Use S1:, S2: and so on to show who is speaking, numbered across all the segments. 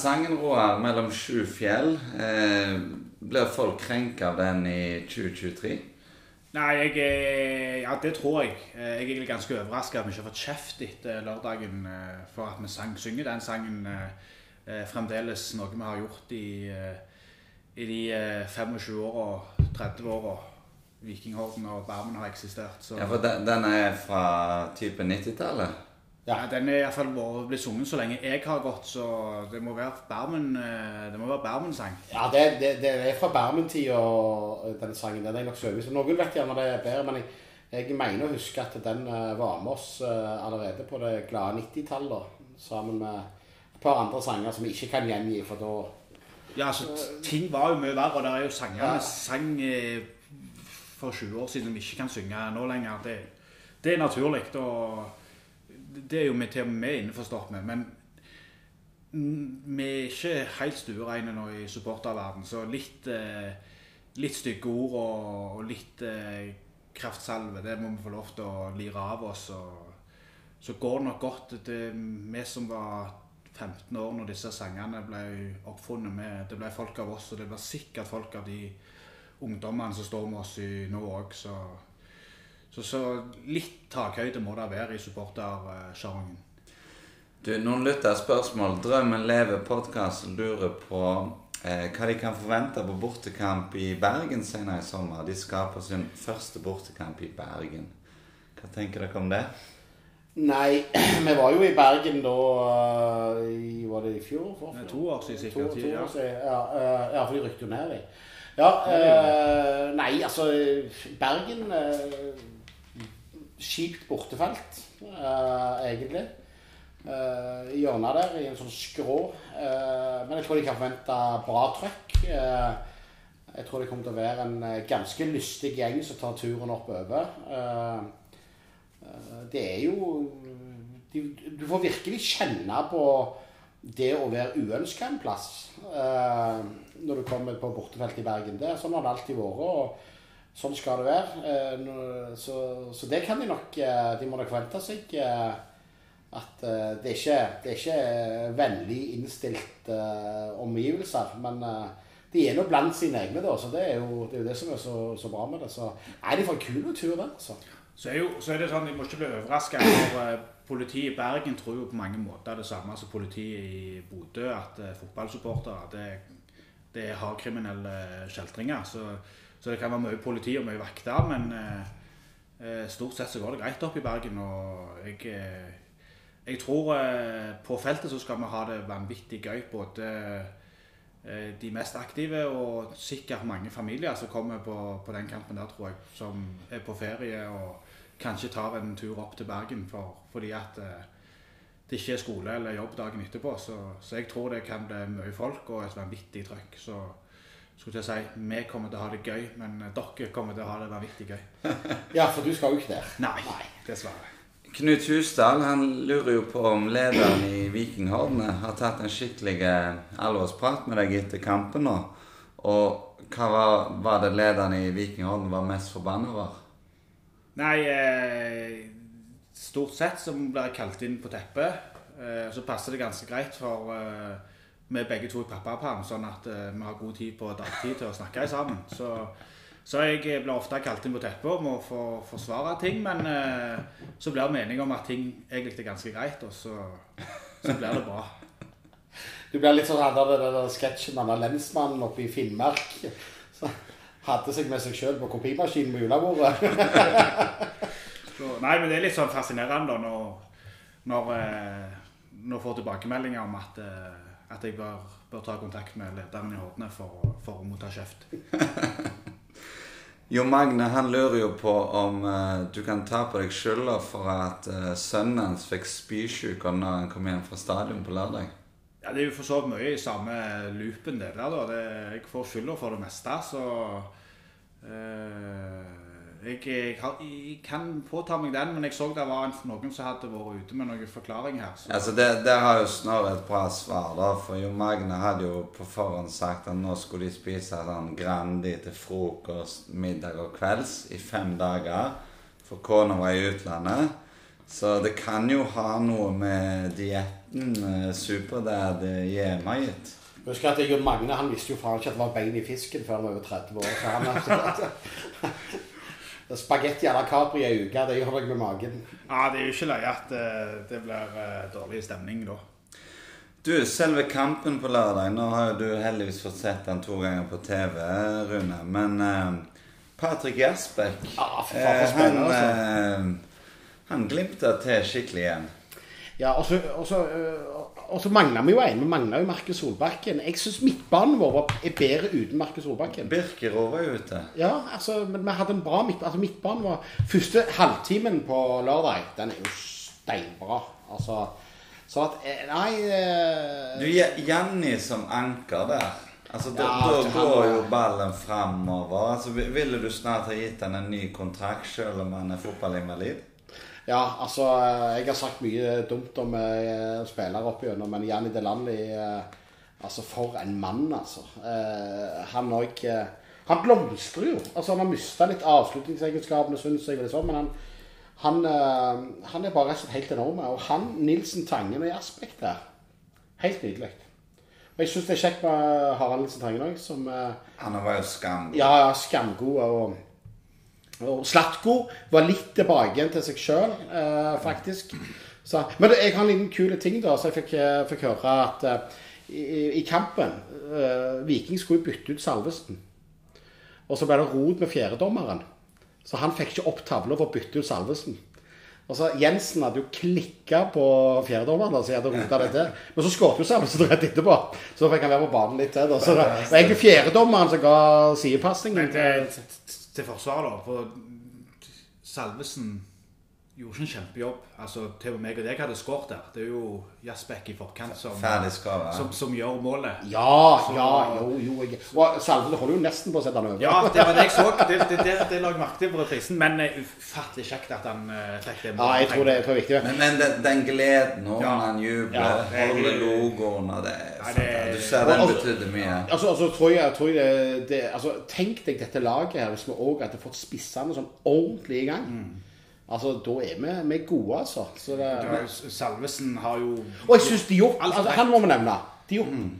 S1: Sangen, Roar, 'Mellom sju fjell', eh, blir folk krenka av den i 2023?
S2: Nei, jeg er, ja, det tror jeg. Eh, Jeg er egentlig ganske overraska at vi ikke har fått kjeft etter lørdagen eh, for at vi sang, synger den sangen. eh, eh, Fremdeles noe vi har gjort i, eh, i de eh, 25 åra, 30 åra Vikinghorden og Barmen har eksistert. Så
S1: Ja, for den, den er fra type 90-tallet?
S2: Ja, den er iallfall blitt sunget så lenge jeg har gått, så det må være eh, det må være Barmen-sang.
S3: Ja, det, det, det er fra Bermen-tida, den sangen. Den er nok overbevist. Noen vet gjerne det er bedre, men jeg, jeg mener å huske at den eh, var med oss eh, allerede på det glade 90-tallet. Sammen med et par andre sanger som vi ikke kan gjengi, for da
S2: Ja, altså, ting var jo mye verre, og det er jo sanger
S3: Ja.
S2: sang eh, for 20 år siden vi ikke kan synge nå lenger. Det, det er naturlig, og det er jo vi til og med innforstått med. Men mm, vi er ikke helt stuereine nå i supporterverden, så litt, eh, litt stygge ord og, og litt eh, kraftsalve, det må vi få lov til å lire av oss. Og, så går det nok godt. Det, vi som var 15 år når disse sangene ble oppfunnet med Det ble folk av oss, og det blir sikkert folk av de ungdommene som står med oss i nå òg. Så, så litt takhøyde må det være i supportersjargongen.
S1: Du, noen lytterspørsmål. Drømmen lever podkast lurer på eh, hva de kan forvente på bortekamp i Bergen senere i sommer. De skal på sin første bortekamp i Bergen. Hva tenker dere om det?
S3: Nei, vi var jo i Bergen da eh, i, Var det i fjor? For,
S2: Det er to år siden sikkert.
S3: to
S2: ja.
S3: år siden, ja, eh, ja, for de rykket jo ned, de. Ja, eh, nei, altså Bergen eh, Kjipt bortefelt, uh, egentlig. Uh, I hjørnet der, i en sånn skrå. Uh, men jeg tror de kan forvente bra trøkk. Jeg tror det kommer til å være en ganske lystig gjeng som tar turen oppover. Det er jo de, Du får virkelig kjenne på det å være uønska en plass når du kommer på bortefelt i Bergen. Det, er sånn har det alltid vært, og sånn skal det være. Eh, så, så det kan de nok eh, De må nok forvente seg. Eh, at det, ikke, det er ikke vennlig innstilt omgivelser. Men de er nå blant sine egne, da, så det er jo det, er jo det som er så, så bra med det. Så er det for en kul tur der, altså.
S2: Så er, jo, så er det sånn, De må ikke bli overraska. Politiet i Bergen tror jo på mange måter det samme som politiet i Bodø. At fotballsupportere det, det er hardkriminelle kjeltringer. Så, så det kan være mye politi og mye vakter. Men eh, eh, stort sett så går det greit opp i Bergen. Og jeg, eh, jeg tror eh, på feltet så skal vi ha det vanvittig gøy. Både eh, de mest aktive og sikkert mange familier som kommer på, på den kampen der, tror jeg. Som er på ferie og kanskje tar en tur opp til Bergen for, fordi at eh, det ikke er skole eller jobb dagen etterpå. Så, så jeg tror det kan bli mye folk og et vanvittig trøkk. Så skulle jeg si, vi kommer til å ha det gøy, men eh, dere kommer til å ha det vanvittig gøy.
S3: Ja, for du skal jo ikke der.
S2: Nei, dessverre.
S1: Knut Husdal han lurer jo på om lederen i Vikinghordene har tatt en skikkelig eh, alvorsprat med deg etter kampen nå. Og hva var, var det lederen i Vikinghorden var mest forbanna over?
S2: Nei, eh, stort sett så blir jeg kalt inn på teppet. Eh, så passer det ganske greit for eh, vi begge to i pappaperm, sånn at uh, vi har god tid på dagtid til å snakke sammen. Så, så jeg blir ofte kalt inn på teppet om å få forsvare ting, men uh, så blir vi enige om at ting egentlig er ganske greit, og så, så blir det bra.
S3: Du blir litt sånn av det der sketsjen med han lensmannen oppe i Finnmark. Så hadde seg med seg sjøl på kopimaskinen på julebordet.
S2: Nei, men det er litt sånn fascinerende når, når, eh, når får tilbakemeldinger om at, eh, at jeg bør, bør ta kontakt med lederen i Hordene for, for å motta kjeft.
S1: Jo Magne han lurer jo på om uh, du kan ta på deg skylda for at uh, sønnen hans fikk spysjuke når han kom hjem fra stadion på lørdag.
S2: Ja, Det er jo for så vidt mye i samme loopen, det der. da. Det, jeg får skylda for det meste, så eh, jeg, jeg, har, jeg kan påta meg den, men jeg så det var en, noen som hadde vært ute med noen forklaring her. Så.
S1: Altså, det, det har jo Snorre et bra svar, da. For Jo Magne hadde jo på forhånd sagt at nå skulle de spise sånn Grandi til frokost, middag og kvelds i fem dager. For kona var i utlandet. Så det kan jo ha noe med dietten uh, superdad hjemme, gitt.
S3: Husk at jeg og Magne han visste jo faen ikke at det var bein i fisken før han var over 30 år. Så han Spagetti à la Capri ei uke, det gjør jeg med magen.
S2: Ja, det er jo ikke løye at uh, det blir uh, dårlig stemning da.
S1: Du, selve kampen på lørdag Nå har jo du heldigvis fått sett den to ganger på TV, Rune. Men eh, Patrick Jasbekk
S3: ja, eh, han,
S1: eh, han glimter til skikkelig igjen.
S3: Ja, og så, og så, og mangler vi jo en. Vi mangler jo Markus Solbakken. Jeg syns midtbanen vår er bedre uten Markus Solbakken.
S1: Birkerov var jo ute.
S3: Ja, altså, men vi hadde en bra midtbane. Altså, midtbanen var Første halvtimen på lørdag, den er jo steinbra. Altså Så at eh, Nei
S1: eh... Du, Jenny som anker der. Altså, Da, ja, da går jo ballen framover. Altså, ville du snart ha gitt han en ny kontrakt, selv om han er fotballinvalid?
S3: Ja, altså Jeg har sagt mye dumt om uh, spillere opp igjennom, men Janni Delanli uh, Altså, for en mann, altså. Uh, han òg Han blomstrer jo. Altså, Han har mista litt avslutningsegenskapene, syns jeg, liksom, men han, han, han, er bare helt enorm. Og han, Nilsen Tangen og Jasbekk der Helt nydelig. Og jeg syns det er kjekt med Harald Nilsen Tangen òg, som
S1: Han var jo skamgod.
S3: Ja, skamgod. og og Slatko var litt tilbake igjen til seg sjøl, eh, faktisk. Så, men jeg har en liten kul ting, da. Så jeg fikk, eh, fikk høre at eh, i, i, kampen eh, Viking skulle bytte ut Salvesen. Og så ble det rot med fjerdedommeren. Så han fikk ikke opp tavla for å bytte ut Salvesen. Og så Jensen hadde jo klikka på fjerdedommeren, så jeg hadde rota det til. Men så skåret jo Salvesen rett etterpå, så da fikk han være på banen litt til. Det var egentlig fjerdedommeren som ga sidepasningen.
S2: Til, forsvar, da. For Salvesen gjorde ikke en kjempejobb. Altså, Til og meg og deg hadde skåret der. Det er jo Jasbekk i forkant som, som, som, gjør målet.
S3: Ja, så, ja, jo, jo. Jeg, og Salvesen holder jo nesten på å sette han over.
S2: Ja, det var det jeg så. Det, det, det, det la jeg merke til på reprisen. Men uh, ufattelig kjekt at han uh, fikk det.
S3: Ja, jeg tror det, jeg tror er viktig.
S1: Men, men den, den, gleden når ja. han jubler, ja, holder logoen og det, Du ser den altså, betydde mye.
S3: Altså, altså, tror jeg, tror jeg det, altså, Tenk deg dette laget her hvis vi òg hadde fått spissene sånn ordentlig i gang. Mm. Altså, Da er vi, vi er gode, altså.
S2: Det, Salvesen har jo
S3: Og jeg syns Diop altså, Han må vi nevne. Diop. Mm.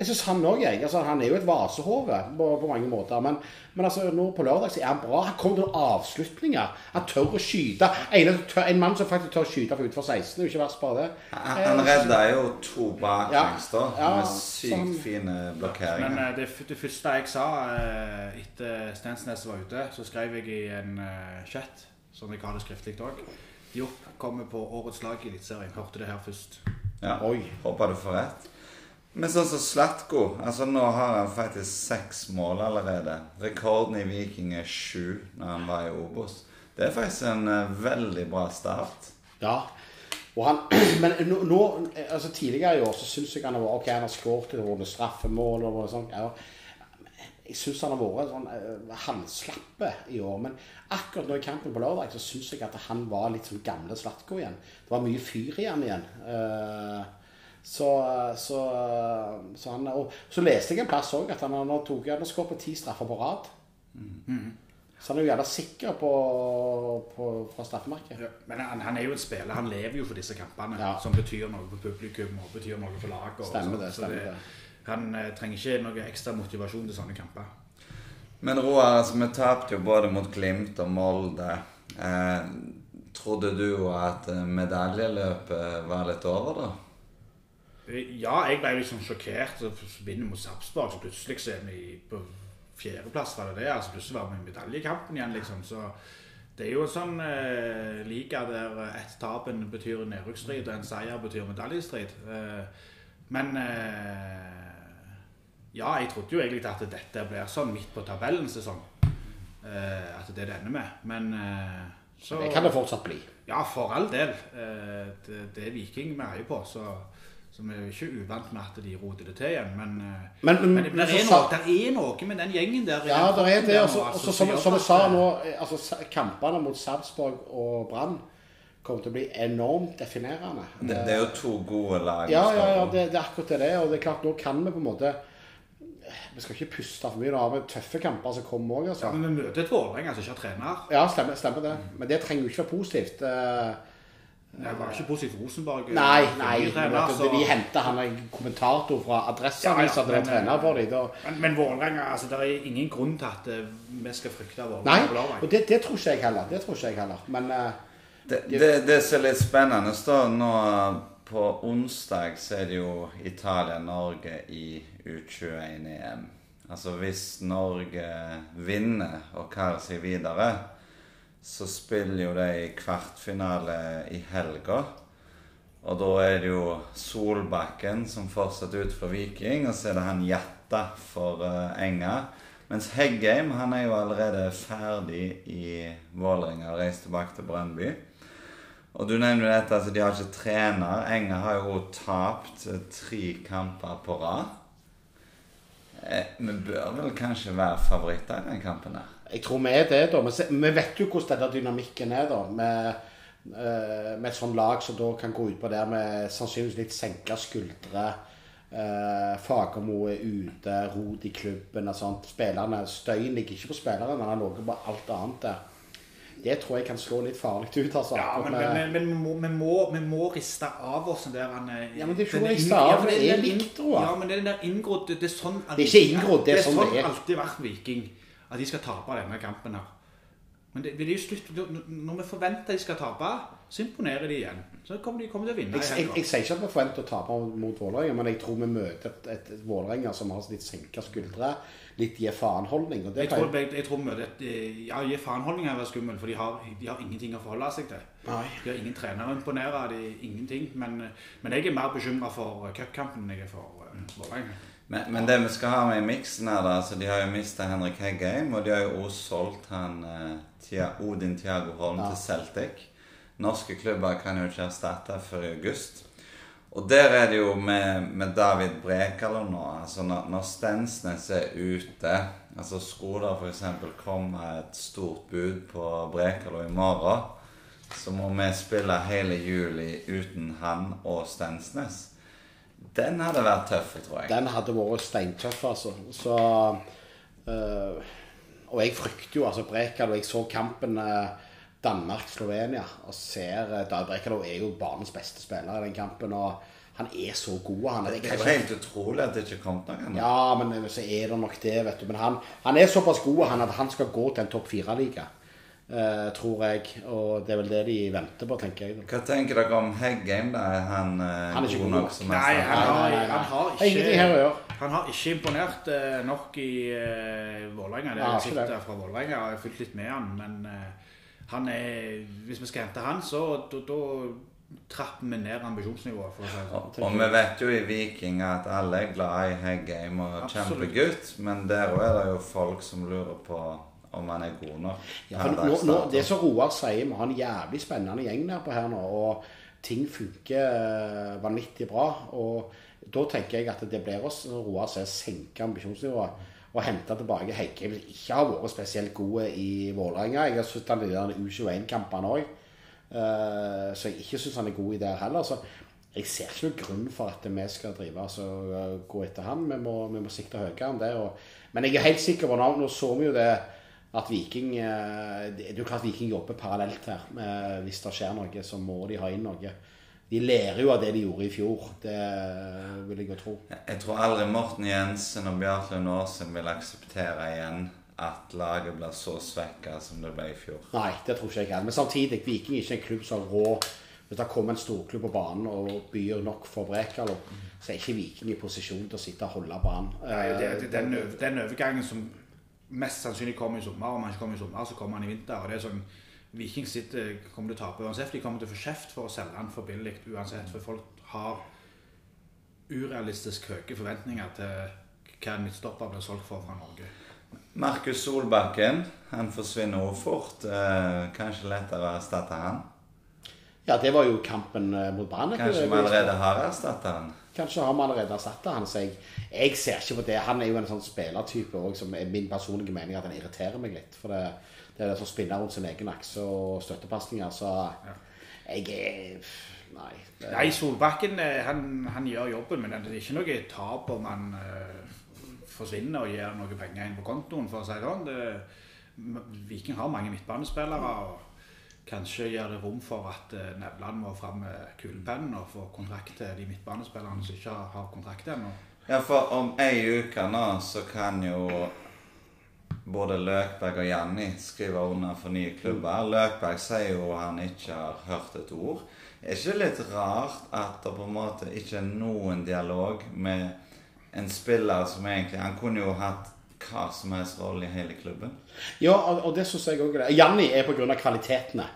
S3: Jeg syns han òg altså, Han er jo et vasehove på, på, mange måter. Men, men altså, nå på lørdag så er han bra. Han kommer til noen avslutninger. Han tør å skyte. En, en, mann som faktisk tør å skyte fra utenfor 16, det er jo ikke verst bare det.
S1: Han, han redda jo to baklengs, da. Ja, med sykt sånn, fine blokkeringer.
S2: Men uh, det, det, første jeg sa uh, etter Stensnes var ute, så skrev jeg i en uh, chat som jeg har det skriftlig òg. Jopp kommer på årets lag i Eliteserien. Hørte det her først.
S1: Ja, Oi. Håper du får rett. Men sånn som Slatko altså Nå har han faktisk seks mål allerede. Rekorden i Viking er sju når han var i Obos. Det er faktisk en uh, veldig bra start.
S3: Ja. Han, men nå, altså tidligere i år så syns jeg han var Ok, han har skåret noen straffemål og sånt. Ja. Jeg syns han har vært sånn uh, halvslappe i år. Men akkurat nå i kampen på lørdag så syns jeg at han var litt sånn gamle Slatko igjen. Det var mye fyr i han igjen. Uh, så, så, så, han Og så leste jeg en plass òg at han har tok, han skåret ti straffer på rad. Mm. Så han er jo gjerne sikker på, på, fra straffemerket. Ja,
S2: men han, han, er jo en spiller. Han lever jo for disse kampene, ja. som betyr noe for publikum og betyr noe for laget.
S3: Stemmer det. stemmer det
S2: han eh, trenger ikke noe ekstra motivasjon til sånne kamper.
S1: Men Roar, altså, vi tapte jo både mot Glimt og Molde. Eh, trodde du at eh, medaljeløpet var litt over, da?
S2: Eh, ja, jeg ble liksom sjokkert. Så vinner mot Sarpsborg, så plutselig så er vi på fjerdeplass. var det det, altså Plutselig var vi i medaljekampen igjen, liksom. Så det er jo en sånn eh, liga der ett tap betyr nedrykksstrid, og en seier betyr medaljestrid. Eh, men eh, ja, jeg trodde jo egentlig at dette blir sånn midt på tabellen sesong. Uh, at det er det ender med. Men uh, så
S3: Det kan det fortsatt bli.
S2: Ja, for all del. Uh, det, det, er Viking vi heier på, så, så vi er ikke uvant med at de roter det til igjen. Men, men, men, men det, er noe, det, er noe, med den gjengen der.
S3: Ja, det er det. Også, også, som, som jeg sa nå, altså, kampene mot Sarpsborg og Brann kommer til å bli enormt definerende.
S1: Det, det, er jo to gode lag.
S3: Ja, ja, ja det, det, er akkurat det. Og det er klart, nå kan vi på en måte vi skal ikke puste for mye. Da har vi tøffe kamper som kommer òg. Altså.
S2: Ja, men vi møter et Vålerenga som ikke har trener.
S3: Ja, stemmer, stemmer det. Men det trenger jo ikke være positivt. Uh,
S2: Det var ikke positivt for Rosenborg. eh,
S3: Nei, nei.
S2: trener,
S3: vet
S2: så-
S3: De henta han en kommentator fra Adresseavisa
S2: Ja, ja,
S3: til å trener for dem. Da.
S2: Men, men Vålerenga altså, Det er ingen grunn til at eh, vi skal frykte Vålerenga på lørdag.
S3: og det, det tror ikke jeg heller. Det tror ikke jeg heller. Men uh,
S1: Det, det, det som er litt spennende, da, nå på onsdag så er det jo Italia-Norge i U21-EM. Altså hvis Norge vinner og karer seg videre, så spiller jo de kvartfinale i helga. Og da er det jo Solbakken som fortsetter ut for Viking, og så er det han Jatta for eh, Enga. Mens Heggheim han er jo allerede ferdig i Vålerenga og reist tilbake til Brønnby. Og du nevner jo dette, altså de har ikke trener. Enga har jo tapt eh, tre kamper på rad. Eh, vi bør vel kanskje være favoritter i den kampen her.
S3: jeg tror vi er det, da. Vi vet jo hvordan denne dynamikken er, da. Med, eh, med et sånt lag som da kan gå utpå der med sannsynligvis litt senka skuldre. Uh, Fagermo er ute, rot i klubben og sånt. Spillerne, Støyen ligger ikke på spillerne, men han ligger på alt annet der. Det tror jeg kan slå litt farlig ut. altså.
S2: Ja, men, men, men, men må, vi, må, riste av oss den der han, eh,
S3: Ja, men det er ikke å riste av, det er jeg.
S2: Ja, men det er den der inngrodd Det er sånn
S3: Det er ikke inngrodd, det er sånn det er.
S2: alltid vært Viking. At de skal tape denne kampen her. Men det, det er jo slutt Når vi forventer de skal tape, så imponerer de igjen. Så kommer de kommer til å vinne.
S3: Jeg, jeg, jeg sier ikke at vi forventer å tape mot Vålerenga, men jeg tror vi møter et, et, et Vålerenga som har litt senka skuldre, litt gi faen-holdning.
S2: Jeg tror, jeg, jeg tror vi møter et ja, Gi faen-holdning er skummel, for de har, de har ingenting å forholde seg til.
S3: Nei.
S2: De har ingen trener å imponere, de ingenting. Men, men jeg er mer bekymra for eh, cupkampen enn jeg er for uh, Vålerenga.
S1: Men, men det vi skal ha med i miksen her, da altså De har jo mista Henrik Heggheim, og de har jo også solgt han eh, Tia, Odin Tiago Holm til Celtic. Norske klubber kan jo ikke erstatte før i august. Og der er det jo med, med David Brekalo nå altså Når, når Stensnes er ute altså Skulle det f.eks. komme et stort bud på Brekalo i morgen, så må vi spille hele juli uten han og Stensnes. Den hadde vært tøff, tror jeg.
S3: Den hadde vært steintøff, altså. Så øh, Og jeg frykter jo altså Brekalo. Jeg så kampen øh, Danmark-Slovenia og ser øh, David Brekalo er jo banens beste spiller i den kampen. Og han er så god. Han, er,
S1: Det er jo helt utrolig at det ikke kom noen.
S3: Ja, men så er det nok det, vet du. Men han, han er såpass god han, at han skal gå til en topp fire-liga, eh, tror jeg. Og det er vel det de venter på, tenker jeg.
S1: Hva tenker dere om Heggheim? da? Er han, eh,
S3: Han er ikke
S1: god nok
S2: Nei, han har, han har
S3: Det ingenting her å
S2: ikke
S3: gjøre.
S2: han har ikke imponert eh, nok i uh, Vålerenga. Det
S3: er
S2: eh, fra Vålerenga. Jeg har fulgt litt med han, men eh, han er Hvis vi skal hente han, så da- da trapper vi ned ambisjonsnivået. For å si det sånn.
S1: Og, og vi vet jo i Viking at alle er glad i Heggheim og
S2: Absolutt.
S1: kjempegutt, men der òg er det jo folk som lurer på om han er god nok.
S3: Ja, nå, nå, det som Roar sier, vi har en jævlig spennende gjeng der på her nå. Og ting funker eh, vanvittig bra. Og da tenker jeg at det blir oss, Roar sier, senke ambisjonsnivået. Og hente tilbake jeg vil ikke har vært spesielt gode i Vålerenga. Jeg har sett han i de U21-kampene òg, så jeg ikke syns han er god i det heller. Så jeg ser ikke noen grunn for at vi skal drive altså, gå etter han. Vi må, vi må sikte høyere enn det. Og, men jeg er helt sikker på nå så vi jo det at Viking eh, Det er jo klart Viking jobber parallelt her. Hvis det skjer noe, så må de ha inn noe. De lærer jo av det de gjorde i fjor. Det vil jeg jo tro.
S1: Jeg tror aldri Morten Jensen og Bjartlund Aasen vil akseptere igjen at laget blir så svekka som det ble i fjor.
S3: Nei, det tror ikke jeg heller. Men samtidig, Viking er ikke en klubb som har råd Hvis det kommer en storklubb på banen og byr nok for Brekalo, så er ikke Viking i posisjon til å sitte og holde banen.
S2: Nei, det,
S3: Eh,
S2: det, den, den overgangen som mest sannsynlig kommer i sommer, om han ikke kommer i sommer, så kommer han i vinter. og det er sånn Viking sitter, kommer til å tape uansett. De kommer til å få kjeft for å selge han for billig uansett. For folk har urealistisk høye forventninger til hva en midtstopper blir solgt for fra Norge.
S1: Markus Solbakken han forsvinner også fort. Eh, kanskje lettere å erstatte han?
S3: Ja, det var jo kampen eh, mot Brann.
S1: Kanskje vi allerede har erstatta han?
S3: Kanskje har vi allerede erstatta han. Så jeg, jeg ser ikke på det. Han er jo en sånn spillertype også, som er min personlige mening at han irriterer meg litt. For det, det er det som spinner rundt sin egen akse og støttepasninger. Så jeg er Nei. Det,
S2: Nei, Solbakken eh, han, han gjør jobben, men det er ikke noe tap om han uh, forsvinner og gir noe penger inn på kontoen, for å si det sånn. Viking har mange midtbanespillere. og kanskje gir det rom for at eh, Nevland må fram med kulepennen og få kontrakt til de midtbanespillerne som ikke har, kontrakt ennå.
S1: Ja, for om ei uke nå så kan jo både Løkberg og Janni skrive under for nye klubber. Løkberg sier jo han ikke har hørt et ord. Er ikke det litt rart at det på en måte ikke er noen dialog med en spiller som egentlig Han kunne jo hatt hva som helst rolle i hele klubben.
S3: Ja, og, og det syns jeg òg. Janni er pga. kvalitetene.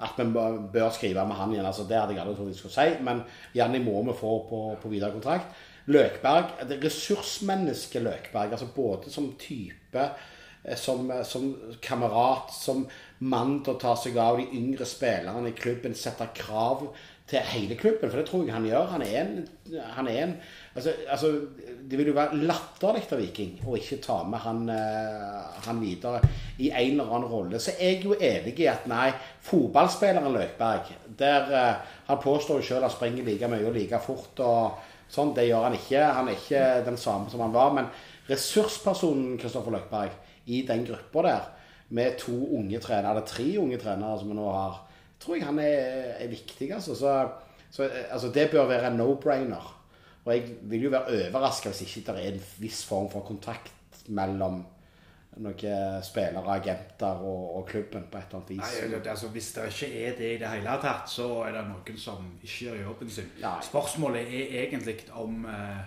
S3: At vi bør- skrive med han igjen. altså Det hadde jeg aldri trodd jeg skulle si. Men Janni må vi få på, på videre kontrakt. Løkberg, det ressursmennesket Løkberg, altså både som type, eh, som, eh, som kamerat, som mann til å ta seg av de yngre spillerne i klubben, sette krav til hele klubben, for det tror jeg han gjør. Han er en, han er en altså, altså, Det vil jo være latterlig av Viking å ikke ta med han, eh, han videre i en eller annen rolle. Så er jeg jo enig i at nei, fotballspilleren Løkberg der, eh, Han påstår jo sjøl han springer like mye og like fort. og sånn, Det gjør han ikke. Han er ikke den samme som han var. Men ressurspersonen Kristoffer Løkberg i den gruppa der, med to unge trenere, eller tre unge trenere som vi nå har, tror jeg han er, er viktig. altså. Så, så altså, det bør være en no-brainer. Og jeg vil jo være overraska hvis ikke det er en viss form for kontakt mellom noen spillere, agenter og, og klubben på et eller annet vis.
S2: Nei, altså, Hvis det ikke er det i det hele tatt, så er det noen som ikke gjør jobben sin.
S3: Nei.
S2: Spørsmålet er egentlig om eh,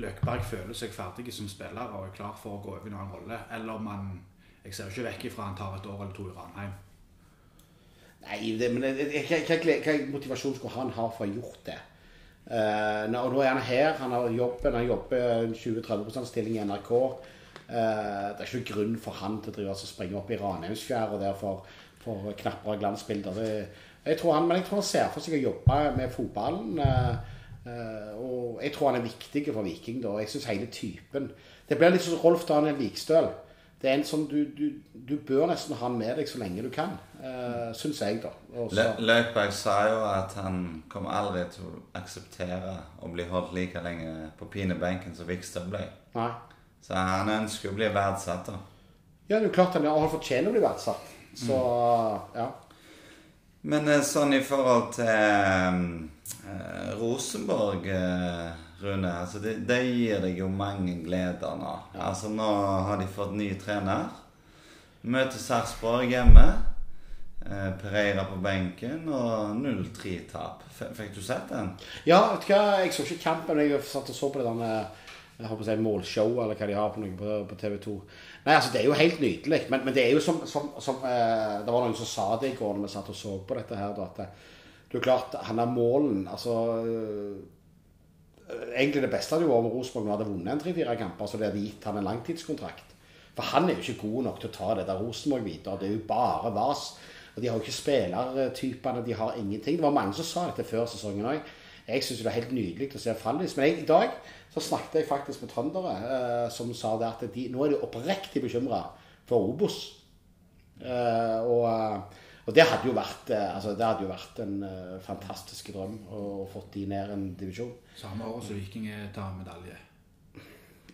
S2: Løkberg føler seg ferdig som spiller og er klar for å gå over i en annen rolle, eller om han Jeg ser jo ikke vekk ifra han tar et år eller to i Ranheim.
S3: Nei, det, men hva, motivasjon skulle han ha for å ha gjort det? Uh, nå, og nå er han her, han har jobben, han jobber en 20-30 stilling i NRK. Uh, det er ikke noen grunn for han til å drive og springe opp i Ranheimsfjæra der for, for og glansbilder. Det, jeg tror han, men jeg tror han ser for seg å jobbe med fotballen. Uh, eh, og jeg tror han er viktig for Viking. da, Jeg syns hele typen Det blir litt som Rolf Daniel Vikstøl. Det er en sånn du, du, du bør nesten ha han med deg så lenge du kan. Uh, syns jeg, da.
S1: Løkberg sa jo at han kommer aldri til å akseptere å bli holdt like lenge på pinebenken som Vikstad ble.
S3: Nei.
S1: Så han ønsker å bli verdsatt, da.
S3: Ja, det er jo klart han, han fortjener å bli verdsatt. Så ja.
S1: Men eh, sånn i forhold til eh, Rosenborg, eh, Rune altså det, det gir deg jo mange gleder nå. Altså Nå har de fått ny trener. Møter Sarpsborg hjemme. Eh, Pereira på benken og 0-3-tap. Fikk du sett den?
S3: Ja, vet du hva, jeg så ikke kampen. Jeg satt og så på det der si målshow, eller hva de har på, på, på TV 2. Nei, altså, det er jo helt nydelig. Men, men det er jo som, som, som eh, Det var noen som sa det i går når vi satt og så på dette her, da, at det, det er klart, han er målen Altså eh, Egentlig det beste hadde jo vært om Rosenborg hadde vunnet en tre-fire kamper, så det hadde gitt han en langtidskontrakt. For han er jo ikke god nok til å ta det der Rosenborg videre. Det er jo bare vas. Og de har jo ikke spillertypene, de har ingenting. Det var mange som sa dette før sesongen òg. Jeg syns det er helt nydelig å se Fallis. Men jeg, i dag så snakket jeg faktisk med trøndere eh, som sa det at de, nå er de oppriktig bekymra for Obos. Eh, og, eh, og det hadde jo vært eh, altså det hadde jo vært en eh, fantastisk drøm å fått de ned en divisjon.
S2: Samme år som Viking tar medalje.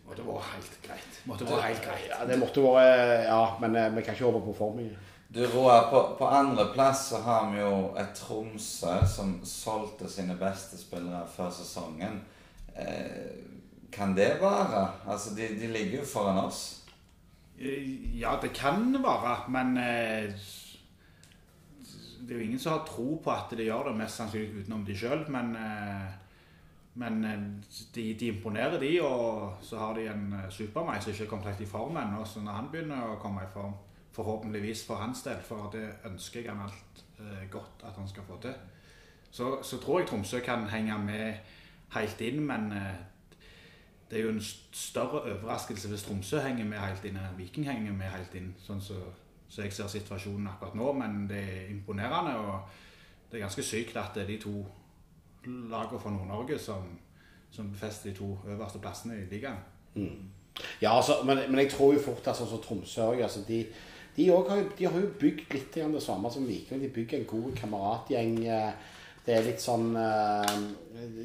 S2: Og det var helt greit. Måtte være helt greit.
S3: Ja, det måtte vært Ja, men eh, vi kan ikke håpe på for mye.
S1: Du Roar, på, på andreplass så har vi jo et Tromsø som solgte sine beste spillere før sesongen. Eh, kan det være? Altså, de, de ligger jo foran oss.
S2: Eh, Ja, det kan være, men eh, det er jo ingen som har tro på at de gjør det, mest sannsynlig utenom de sjøl. Men, eh, men eh, de, de imponerer, de. Og så har de en Supermei som ikke er kommet helt i form ennå. Så når han begynner å komme i form, forhåpentligvis for hans del, for det ønsker jeg han alt eh, godt at han skal få til, så, så tror jeg Tromsø kan henge med helt inn, men eh, det er jo en større overraskelse hvis Tromsø henger med helt inn enn Viking henger med helt inn, sånn som så jeg ser situasjonen akkurat nå. Men det er imponerende, og det er ganske sykt at det er de to lagene fra Nord-Norge som, som befester de to øverste plassene i ligaen.
S3: Ja, altså, men, men jeg tror jo fort at sånn som Tromsø altså, de, har, de har jo bygd litt det samme som Viking. De bygger en god kameratgjeng. eh, Det er litt sånn eh,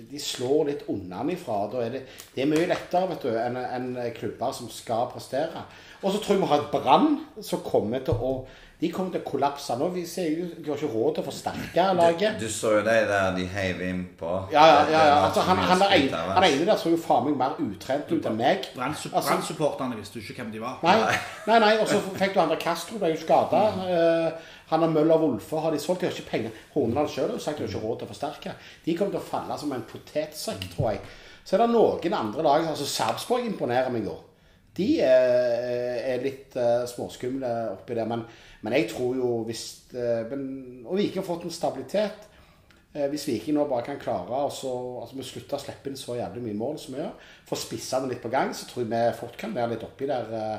S3: De slår litt unnanifra. Det, det er mye lettere vet du, enn en klubber som skal prestere. Og så tror jeg vi har et Brann som kommer til å De kommer til å kollapse. Nå vi ser jo De har ikke råd til å forsterke laget.
S1: Du, du så jo de der de heiv innpå.
S3: Ja, ja, ja. ja. Altså, han, han, er en, han ene der så jo faen meg mer utrent ut enn meg.
S2: Brann-
S3: Altså-
S2: Brann-supporterne visste jo ikke hvem de var.
S3: Nei, nei, nei, og så fikk du han der Castro, ble jo skada. han har Møller Wolfe har de solgt, de har ikke penger. Hornedal sjøl har jo sagt de har ikke råd til å forsterke. De kommer til å falle som en potetsekk, tror jeg. Så er det noen andre lag altså Sarpsborg imponerer meg jo. De er, litt uh, småskumle oppi der. Men, men jeg tror jo hvis eh, men, Og Viking har fått en stabilitet. Eh, Hvis Viking nå bare kan klare og altså Vi slutter å slippe inn så jævlig mye mål som vi gjør. Få spissene litt på gang, så tror jeg vi fort kan være litt oppi der eh,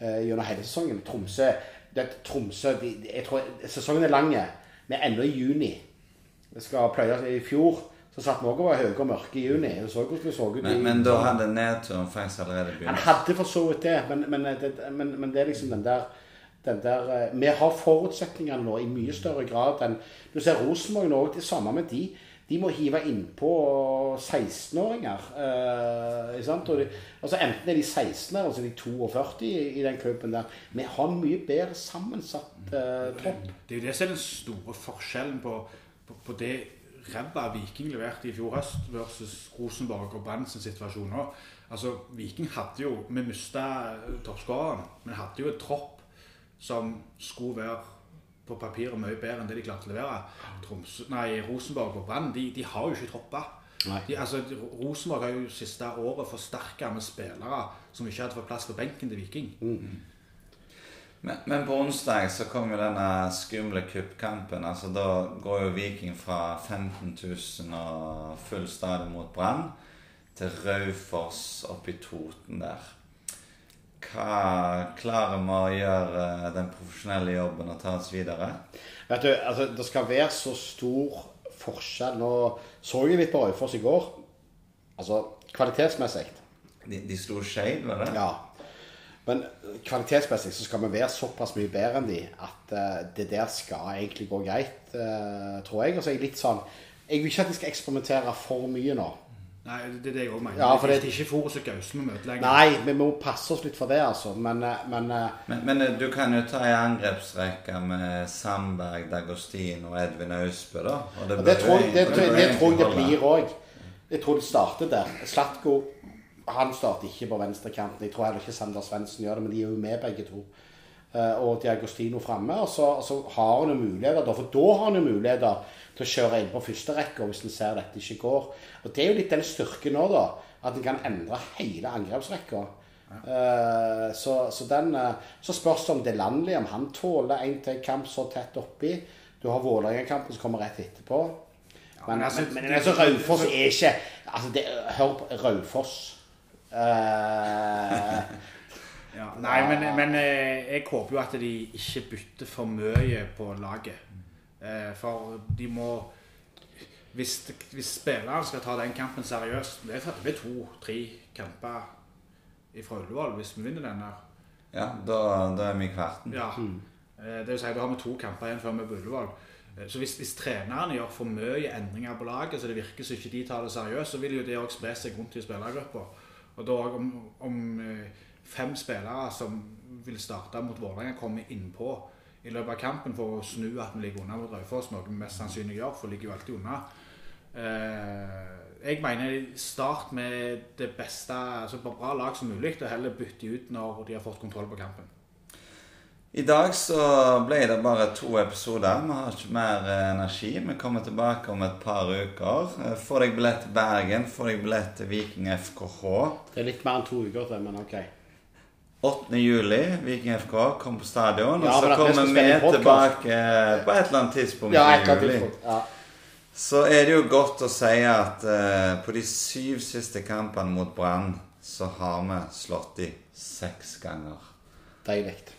S3: eh, gjennom hele sesongen. Tromsø, det, Tromsø de, jeg tror, Sesongen er lang. Vi er ennå i juni. Det skal pløye i fjor. Så satt vi òg og var høye og mørke i juni. Du så hvordan vi så ut.
S1: Men,
S3: i-
S1: men da hadde nedturen faktisk allerede
S3: han
S1: begynt.
S3: hadde for så vidt det, men, men, det, men, men det er liksom den der, den der eh, Vi har forutsetningene nå i mye større grad enn Du ser Rosenborg nå, det samme med de. De må hive innpå 16-åringer. Eh? Og altså Enten er de 16 eller så er de 42 i, i den klubben der. Vi har en mye bedre sammensatt eh, tropp.
S2: Det er jo det som er den store forskjellen på, på, på det ræva Viking leverte i fjor høst versus Rosenborg og Brann sin situasjon nå. Altså, Viking hadde jo Vi mista toppskåreren, men hadde jo et tropp som skulle være på papiret mye bedre enn det de klarte å levere. Tromsø, nei, Rosenborg og Brann de, de har jo ikke
S3: troppa.
S2: De, altså, Rosenborg har jo siste året forsterka med spillere som ikke hadde fått plass på benken til Viking.
S1: Men, men på onsdag så kom jo denne skumle kuppkampen. Altså Da går jo Viking fra 15 000 og full stadion mot Brann til Raufoss oppe i Toten der. Hva klarer vi å gjøre eh, den profesjonelle jobben og ta oss videre?
S3: Vet du, altså, Det skal være så stor forskjell. Nå så jeg litt på Raufoss i går. Altså kvalitetsmessig.
S1: De, de slo Skeid, var det?
S3: Ja. Men kvalitetsmessig så skal vi være såpass mye bedre enn de at eh, det der skal egentlig gå greit, eh, tror jeg. Og så er jeg litt sånn Jeg vil ikke at de skal eksperimentere for mye nå.
S2: Nei, det er det jeg òg mener.
S3: Ja, for
S2: det
S3: det-
S2: er ikke Forus som Gausen vi møter lenger.
S3: Nei, vi må passe oss litt for det, altså. Men, eh, men
S1: Men, men du kan jo ta ei angrepsrekke med Sandberg, Dagostin og Edvin Austbø, da. Og
S3: det,
S1: bør
S3: det tror, jeg- det, det tror jeg det blir òg. Jeg tror det starter der. Slatko han starter ikke på venstrekanten. Jeg tror heller ikke Sander Svendsen gjør det, men de er jo med begge to. Eh, og Diagostino framme. Og så, og så har han jo muligheter, for da har han jo muligheter til å kjøre inn på første rekke hvis en ser dette ikke går. Og det er jo litt den styrken nå, da. At en kan endre hele angrepsrekka. Eh, så, så, den, uh, så spørs det om det er landlig, om han tåler en til kamp så tett oppi. Du har Vålerenga-kampen som kommer rett etterpå. Men,
S2: men altså,
S3: men, men
S2: det-
S3: altså, Raufoss er ikke altså det, Hør på Raufoss. Eh,
S2: Ja, nei, men, men eh, jeg håper jo at de ikke bytter for mye på laget. Eh, For de må Hvis, hvis spillerne skal ta den kampen seriøst Det blir to-tre kamper fra Ullevål hvis vi vinner den der.
S1: Ja, da, da er vi i kverten.
S2: Ja. Eh, Det vil si, da har vi to kamper igjen før vi er på Ullevål. Så hvis, hvis trenerne gjør for mye endringer på laget, så det virker som ikke de tar det seriøst, så vil jo det òg spre seg rundt i spillergruppa. Og da om, om eh, fem spillere som vil starte mot Vålerenga, kommer innpå i løpet av kampen for å snu at vi ligger unna mot Raufoss, noe vi mest sannsynlig gjør, for vi ligger jo alltid unna. Eh, jeg mener start med det beste, altså bra lag som mulig, og heller bytte ut når de har fått kontroll på kampen.
S1: I dag så ble det bare to episoder. Vi har ikke mer eh, energi. Vi kommer tilbake om et par uker. Få Får deg billett til Bergen, får deg billett til Viking FKH.
S3: det er litt mer enn to uker til, men ok.
S1: 8. juli, Viking FK, kom på stadion.
S3: Ja,
S1: og så kommer vi tilbake på et eller annet tidspunkt
S3: Ja,
S1: i juli.
S3: Ja.
S1: Så er det jo godt å si at uh, på de syv siste kampene mot Brann så har vi slått de seks ganger.
S3: Deilig.